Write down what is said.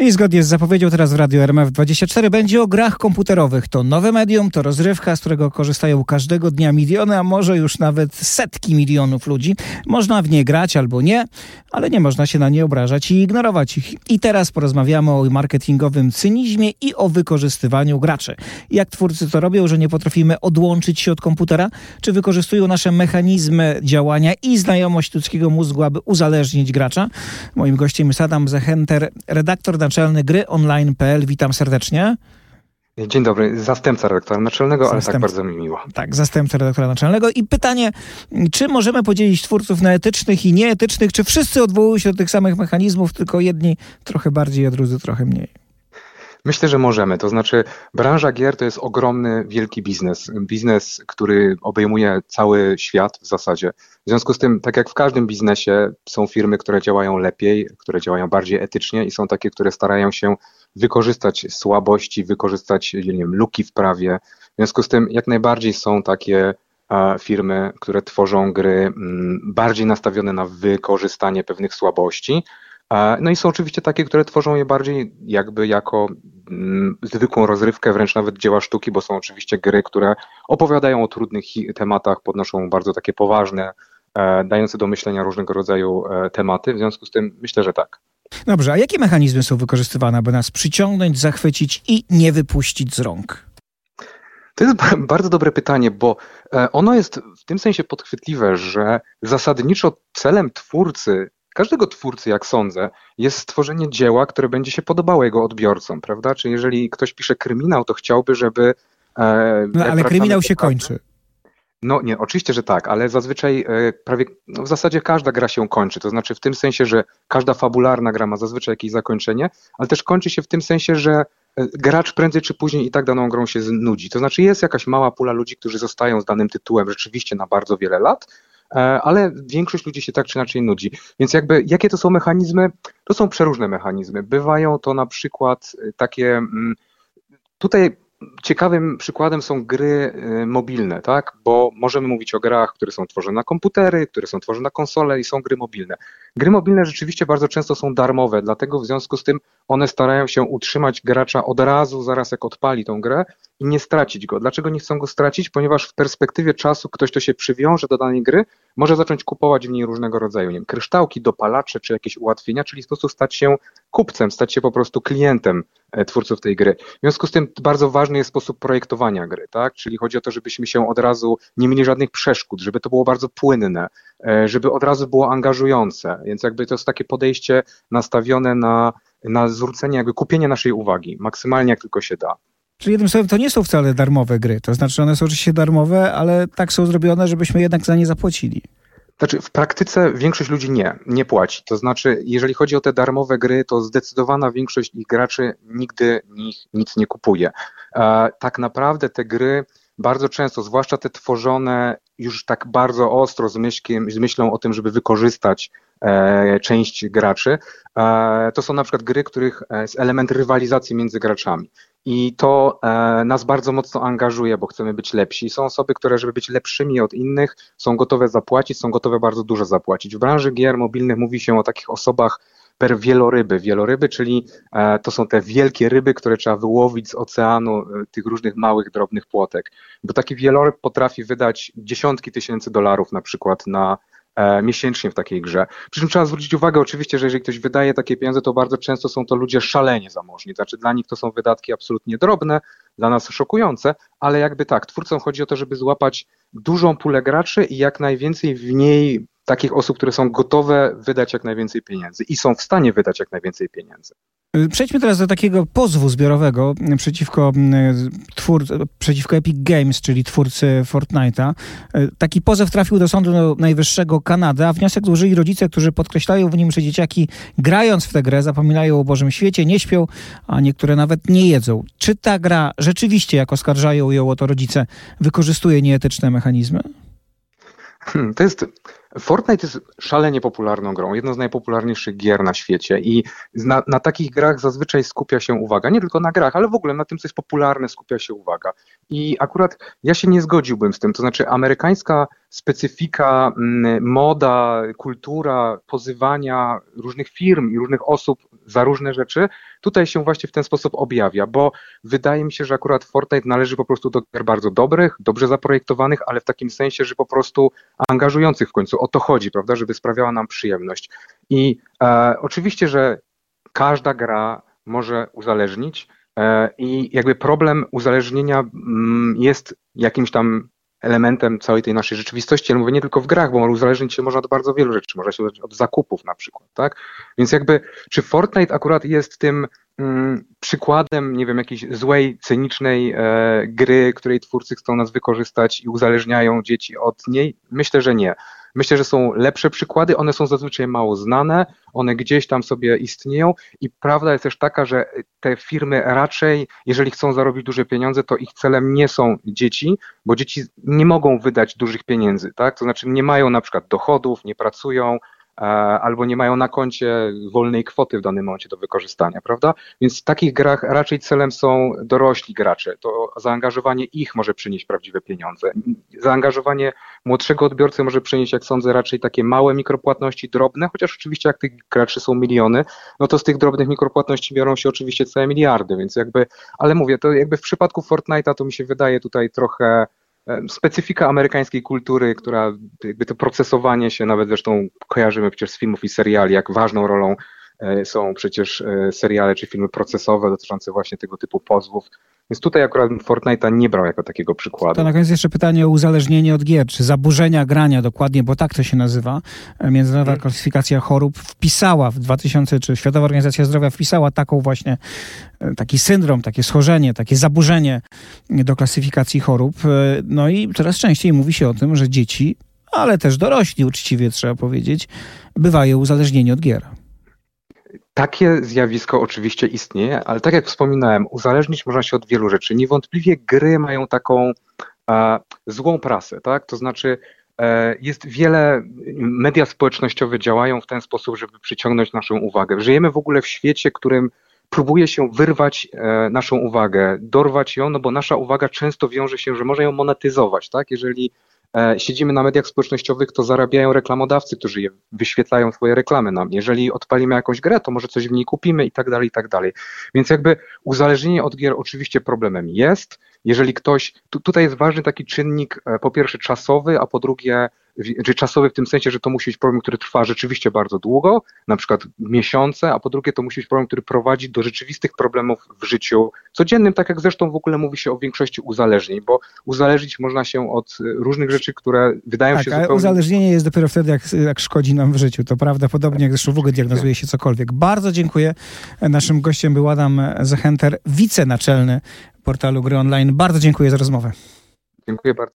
I zgodnie z zapowiedzią teraz w Radio RMF24 będzie o grach komputerowych. To nowe medium, to rozrywka, z którego korzystają każdego dnia miliony, a może już nawet setki milionów ludzi. Można w nie grać albo nie, ale nie można się na nie obrażać i ignorować ich. I teraz porozmawiamy o marketingowym cynizmie i o wykorzystywaniu graczy. Jak twórcy to robią, że nie potrafimy odłączyć się od komputera? Czy wykorzystują nasze mechanizmy działania i znajomość ludzkiego mózgu, aby uzależnić gracza? Moim gościem jest Adam Zechenter, redaktor naczelny gry online.pl. Witam serdecznie. Dzień dobry, zastępca redaktora naczelnego, ale tak bardzo mi miło. Tak, zastępca redaktora naczelnego. I pytanie, czy możemy podzielić twórców na etycznych i nieetycznych? Czy wszyscy odwołują się do tych samych mechanizmów, tylko jedni trochę bardziej, a drudzy trochę mniej? Myślę, że możemy. To znaczy, branża gier to jest ogromny, wielki biznes. Biznes, który obejmuje cały świat w zasadzie. W związku z tym, tak jak w każdym biznesie, są firmy, które działają lepiej, które działają bardziej etycznie i są takie, które starają się wykorzystać słabości, wykorzystać nie wiem, luki w prawie. W związku z tym, jak najbardziej są takie firmy, które tworzą gry mm, bardziej nastawione na wykorzystanie pewnych słabości, no i są oczywiście takie, które tworzą je bardziej jakby jako mm, zwykłą rozrywkę, wręcz nawet dzieła sztuki, bo są oczywiście gry, które opowiadają o trudnych tematach, podnoszą bardzo takie poważne, e, dające do myślenia różnego rodzaju e, tematy. W związku z tym myślę, że tak. Dobrze, a jakie mechanizmy są wykorzystywane, aby nas przyciągnąć, zachwycić i nie wypuścić z rąk? To jest bardzo dobre pytanie, bo e, ono jest w tym sensie podchwytliwe, że zasadniczo celem twórcy każdego twórcy, jak sądzę, jest stworzenie dzieła, które będzie się podobało jego odbiorcom, prawda? Czy jeżeli ktoś pisze kryminał, to chciałby, żeby. E, no ale kryminał się kończy. No nie, oczywiście, że tak, ale zazwyczaj e, prawie, no w zasadzie każda gra się kończy, to znaczy w tym sensie, że każda fabularna gra ma zazwyczaj jakieś zakończenie, ale też kończy się w tym sensie, że e, gracz prędzej czy później i tak daną grą się znudzi. To znaczy jest jakaś mała pula ludzi, którzy zostają z danym tytułem rzeczywiście na bardzo wiele lat, ale większość ludzi się tak czy inaczej nudzi. Więc jakby jakie to są mechanizmy? To są przeróżne mechanizmy. Bywają to na przykład takie mm, tutaj Ciekawym przykładem są gry y, mobilne, tak? Bo możemy mówić o grach, które są tworzone na komputery, które są tworzone na konsole i są gry mobilne. Gry mobilne rzeczywiście bardzo często są darmowe, dlatego w związku z tym one starają się utrzymać gracza od razu, zaraz jak odpali tą grę i nie stracić go. Dlaczego nie chcą go stracić? Ponieważ w perspektywie czasu ktoś, kto się przywiąże do danej gry, może zacząć kupować w niej różnego rodzaju nie wiem, kryształki, dopalacze czy jakieś ułatwienia, czyli w sposób stać się kupcem, stać się po prostu klientem e, twórców tej gry. W związku z tym bardzo ważny jest sposób projektowania gry, tak? Czyli chodzi o to, żebyśmy się od razu nie mieli żadnych przeszkód, żeby to było bardzo płynne, żeby od razu było angażujące. Więc jakby to jest takie podejście nastawione na, na zwrócenie, jakby kupienie naszej uwagi, maksymalnie jak tylko się da. Czyli jednym słowem, to nie są wcale darmowe gry. To znaczy, one są oczywiście darmowe, ale tak są zrobione, żebyśmy jednak za nie zapłacili. Znaczy, w praktyce większość ludzi nie, nie płaci. To znaczy, jeżeli chodzi o te darmowe gry, to zdecydowana większość ich graczy nigdy nich nic nie kupuje. E, tak naprawdę te gry bardzo często, zwłaszcza te tworzone już tak bardzo ostro z, z myślą o tym, żeby wykorzystać e, część graczy, e, to są na przykład gry, których jest element rywalizacji między graczami. I to e, nas bardzo mocno angażuje, bo chcemy być lepsi. Są osoby, które, żeby być lepszymi od innych, są gotowe zapłacić, są gotowe bardzo dużo zapłacić. W branży gier mobilnych mówi się o takich osobach per wieloryby. Wieloryby, czyli e, to są te wielkie ryby, które trzeba wyłowić z oceanu, e, tych różnych małych, drobnych płotek. Bo taki wieloryb potrafi wydać dziesiątki tysięcy dolarów na przykład na E, miesięcznie w takiej grze. Przy czym trzeba zwrócić uwagę oczywiście, że jeżeli ktoś wydaje takie pieniądze, to bardzo często są to ludzie szalenie zamożni. Znaczy dla nich to są wydatki absolutnie drobne, dla nas szokujące, ale jakby tak, twórcom chodzi o to, żeby złapać dużą pulę graczy i jak najwięcej w niej takich osób, które są gotowe wydać jak najwięcej pieniędzy i są w stanie wydać jak najwięcej pieniędzy. Y, przejdźmy teraz do takiego pozwu zbiorowego przeciwko, twór, przeciwko Epic Games, czyli twórcy Fortnite'a. Y, taki pozew trafił do Sądu Najwyższego Kanady, a wniosek złożyli rodzice, którzy podkreślają w nim, że dzieciaki grając w tę grę zapominają o Bożym świecie, nie śpią, a niektóre nawet nie jedzą. Czy ta gra rzeczywiście, jak oskarżają ją o to rodzice, wykorzystuje nieetyczne mechanizmy? Hmm, to jest. Fortnite jest szalenie popularną grą, jedną z najpopularniejszych gier na świecie i na, na, takich grach zazwyczaj skupia się uwaga, nie tylko na grach, ale w ogóle na tym, co jest popularne, skupia się uwaga. I akurat ja się nie zgodziłbym z tym, to znaczy amerykańska specyfika, mm, moda, kultura pozywania różnych firm i różnych osób za różne rzeczy, tutaj się właśnie w ten sposób objawia, bo wydaje mi się, że akurat Fortnite należy po prostu do gier bardzo dobrych, dobrze zaprojektowanych, ale w takim sensie, że po prostu angażujących w końcu. O to chodzi, prawda, żeby sprawiała nam przyjemność. I e, oczywiście, że każda gra może uzależnić, e, i jakby problem uzależnienia mm, jest jakimś tam elementem całej tej naszej rzeczywistości, ale mówię nie tylko w grach, bo uzależnić się można od bardzo wielu rzeczy, można się od zakupów na przykład, tak? Więc jakby, czy Fortnite akurat jest tym mm, przykładem, nie wiem, jakiejś złej, cynicznej e, gry, której twórcy chcą nas wykorzystać i uzależniają dzieci od niej? Myślę, że nie. Myślę, że są lepsze przykłady, one są zazwyczaj mało znane, one gdzieś tam sobie istnieją. I prawda jest też taka, że te firmy raczej, jeżeli chcą zarobić duże pieniądze, to ich celem nie są dzieci, bo dzieci nie mogą wydać dużych pieniędzy, tak? To znaczy nie mają na przykład dochodów, nie pracują, albo nie mają na koncie wolnej kwoty w danym momencie do wykorzystania, prawda? Więc w takich grach raczej celem są dorośli gracze. To zaangażowanie ich może przynieść prawdziwe pieniądze. Zaangażowanie młodszego odbiorcy może przynieść, jak sądzę, raczej takie małe mikropłatności, drobne, chociaż oczywiście jak tych graczy są miliony, no to z tych drobnych mikropłatności biorą się oczywiście całe miliardy, więc jakby, ale mówię, to jakby w przypadku Fortnite'a to mi się wydaje tutaj trochę specyfika amerykańskiej kultury, która jakby to procesowanie się, nawet zresztą kojarzymy przecież z filmów i seriali, jak ważną rolą e, są przecież e, seriale czy filmy procesowe dotyczące właśnie tego typu pozwów. Więc tutaj akurat Fortnite'a nie brał jako takiego przykładu. To na koniec jeszcze pytanie o uzależnienie od gier, czy zaburzenia grania dokładnie, bo tak to się nazywa. Międzynarodowa hmm. klasyfikacja chorób wpisała w 2000, czy Światowa Organizacja Zdrowia wpisała taką właśnie, e, taki syndrom, takie schorzenie, takie zaburzenie do klasyfikacji chorób. E, no i coraz częściej mówi się o tym, że dzieci, ale też dorośli uczciwie trzeba powiedzieć, bywają uzależnieni od gier. Takie zjawisko oczywiście istnieje, ale tak jak wspominałem, uzależnić można się od wielu rzeczy. Niewątpliwie gry mają taką e, złą prasę, tak? To znaczy e, jest wiele, media społecznościowe działają w ten sposób, żeby przyciągnąć naszą uwagę. Żyjemy w ogóle w świecie, którym próbuje się wyrwać e, naszą uwagę, dorwać ją, no bo nasza uwaga często wiąże się, że można ją monetyzować, tak? Jeżeli siedzimy na mediach społecznościowych, to zarabiają reklamodawcy, którzy je wyświetlają swoje reklamy nam. Jeżeli odpalimy jakąś grę, to może coś w niej kupimy i tak dalej, i tak dalej. Więc jakby uzależnienie od gier oczywiście problemem jest. Jeżeli ktoś, tu, tutaj jest ważny taki czynnik, e, po pierwsze czasowy, a po drugie czy czasowy w tym sensie, że to musi być problem, który trwa rzeczywiście bardzo długo, na przykład miesiące, a po drugie to musi być problem, który prowadzi do rzeczywistych problemów w życiu codziennym, tak jak zresztą w ogóle mówi się o większości uzależnień, bo uzależnić można się od różnych rzeczy, które wydają tak, się zupełnie... uzależnienie jest dopiero wtedy, jak, jak szkodzi nam w życiu, to prawda, podobnie jak zresztą w ogóle diagnozuje się cokolwiek. Bardzo dziękuję. Naszym gościem był Adam Zechenter, wicenaczelny portalu Gry Online. Bardzo dziękuję za rozmowę. Dziękuję bardzo.